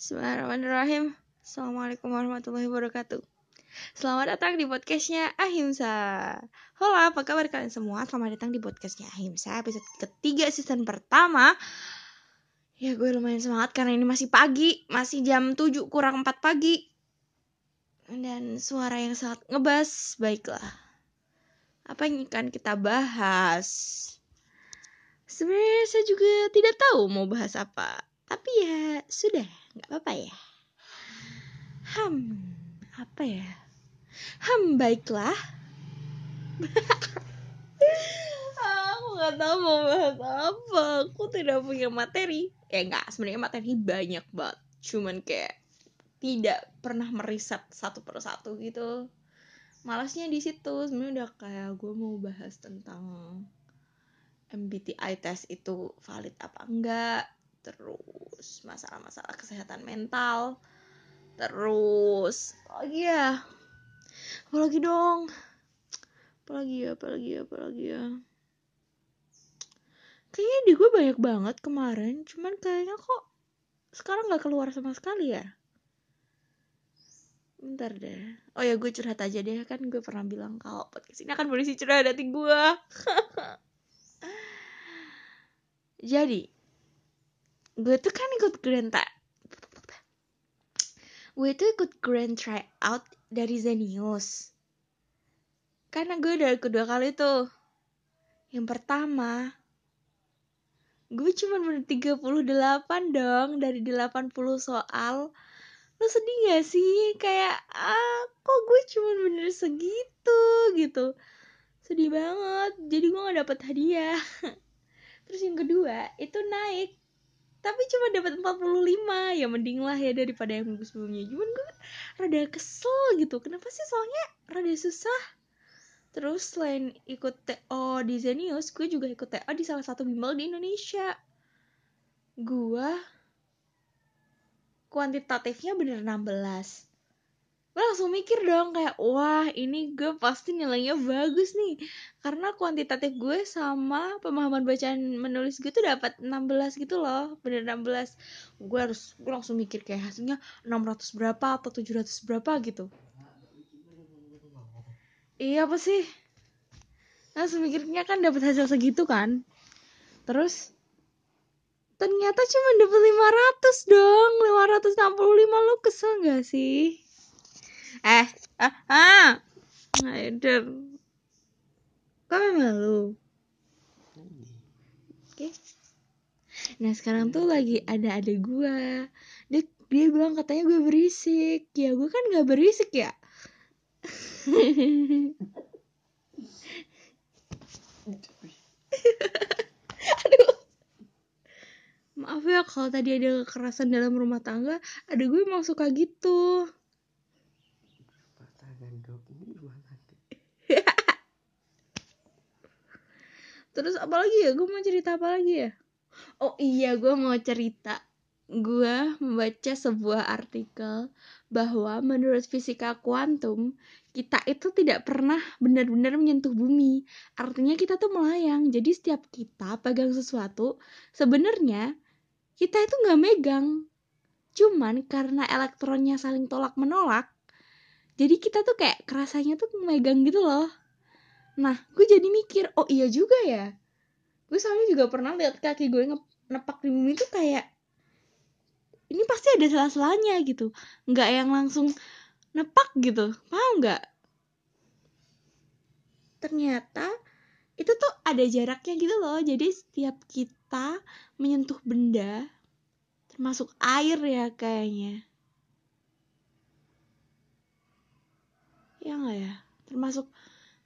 Bismillahirrahmanirrahim. Assalamualaikum warahmatullahi wabarakatuh. Selamat datang di podcastnya Ahimsa. Halo apa kabar kalian semua? Selamat datang di podcastnya Ahimsa Episode ketiga season pertama. Ya gue lumayan semangat karena ini masih pagi Masih jam 7 kurang 4 pagi. Dan suara yang sangat ngebas Baiklah. Apa yang akan kita bahas? Sebenarnya saya juga tidak tahu mau bahas apa. Tapi ya sudah nggak apa-apa ya? Hmm apa ya? Hmm baiklah. Aku nggak tahu mau bahas apa. Aku tidak punya materi. Ya nggak. Sebenarnya materi banyak banget. Cuman kayak tidak pernah meriset satu persatu gitu. Malasnya di situ. Sebenarnya udah kayak gue mau bahas tentang MBTI test itu valid apa enggak terus masalah-masalah kesehatan mental. Terus lagi ya? Apalagi dong? Apalagi ya apalagi ya apalagi ya? Kayaknya di gue banyak banget kemarin cuman kayaknya kok sekarang nggak keluar sama sekali ya? Bentar deh. Oh ya gue curhat aja deh kan gue pernah bilang kalau podcast ini akan berisi curhat hati gue jadi gue tuh kan ikut grand tak gue tuh ikut grand tryout dari Zenius. Karena gue udah kedua kali tuh. Yang pertama gue cuma bener 38 dong dari 80 soal. Lo sedih gak sih? Kayak ah kok gue cuma bener segitu? Gitu. Sedih banget. Jadi gue gak dapet hadiah. Terus yang kedua itu naik tapi cuma dapat 45 ya mending lah ya daripada yang minggu sebelumnya. Cuman gue rada kesel gitu. Kenapa sih? Soalnya rada susah. Terus selain ikut TO di Zenius gue juga ikut TO di salah satu bimbel di Indonesia. Gue kuantitatifnya bener 16 gue langsung mikir dong kayak wah ini gue pasti nilainya bagus nih. Karena kuantitatif gue sama pemahaman bacaan menulis gue tuh dapat 16 gitu loh bener 16 gue harus gue langsung mikir kayak hasilnya 600 berapa atau 700 berapa gitu. Iya apa sih? Langsung mikirnya kan dapat hasil segitu kan. Terus ternyata cuma dapat 500 dong 565 lo kesel gak sih eh ah ah. Aider kok malu oke. Nah sekarang tuh lagi ada ada gue dia dia bilang katanya gue berisik. Ya gue kan nggak berisik ya? Aduh. Maaf ya kalau tadi ada kekerasan dalam rumah tangga ada gue emang suka gitu terus apa lagi ya? Gue mau cerita apa lagi ya? Oh iya gue mau cerita. Gue membaca sebuah artikel bahwa menurut fisika kuantum kita itu tidak pernah benar-benar menyentuh bumi. Artinya kita tuh melayang. Jadi setiap kita pegang sesuatu sebenarnya kita itu nggak megang. Cuman karena elektronnya saling tolak menolak jadi kita tuh kayak kerasanya tuh megang gitu loh. Nah gue jadi mikir oh iya juga ya. Gue soalnya juga pernah lihat kaki gue nepak di bumi tuh kayak ini pasti ada salah-salahnya gitu. Nggak yang langsung nepak gitu. Paham nggak? Ternyata itu tuh ada jaraknya gitu loh. Jadi setiap kita menyentuh benda termasuk air ya kayaknya ya nggak ya? Termasuk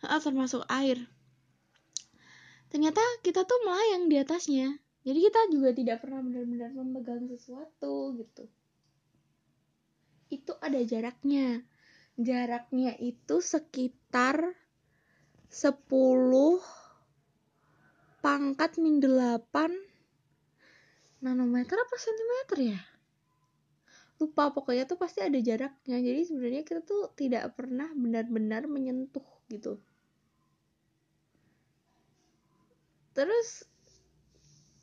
ah, termasuk air. Ternyata kita tuh melayang di atasnya. Jadi kita juga tidak pernah benar-benar memegang sesuatu gitu. Itu ada jaraknya. Jaraknya itu sekitar 10 pangkat min 8 nanometer apa sentimeter ya lupa pokoknya tuh pasti ada jaraknya. Jadi sebenarnya kita tuh tidak pernah benar-benar menyentuh gitu. Terus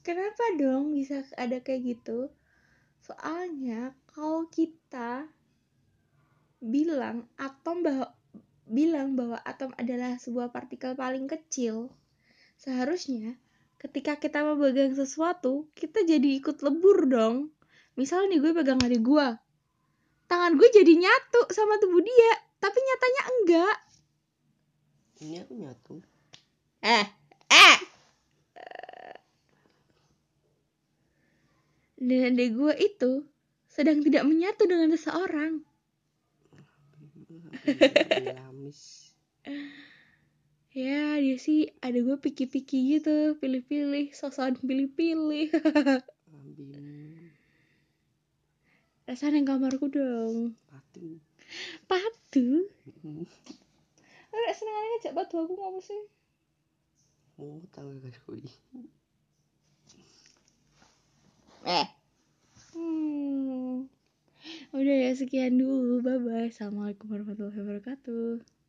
kenapa dong bisa ada kayak gitu? Soalnya kalau kita bilang atom bahwa bilang bahwa atom adalah sebuah partikel paling kecil seharusnya ketika kita memegang sesuatu kita jadi ikut lebur dong misal nih gue pegang adik gue tangan gue jadi nyatu sama tubuh dia tapi nyatanya enggak. Ini aku nyatu. Eh eh. Dan adik gue itu sedang tidak menyatu dengan seseorang. Ya dia sih ada gue piki-piki gitu pilih-pilih sosokan pilih-pilih. rasanya kamarku dong. Patu. patu Lek senengane ngajak patu aku ngapa sih? Mau tahu gak koi? eh. Hmm. udah ya sekian dulu. Bye bye assalamualaikum warahmatullahi wabarakatuh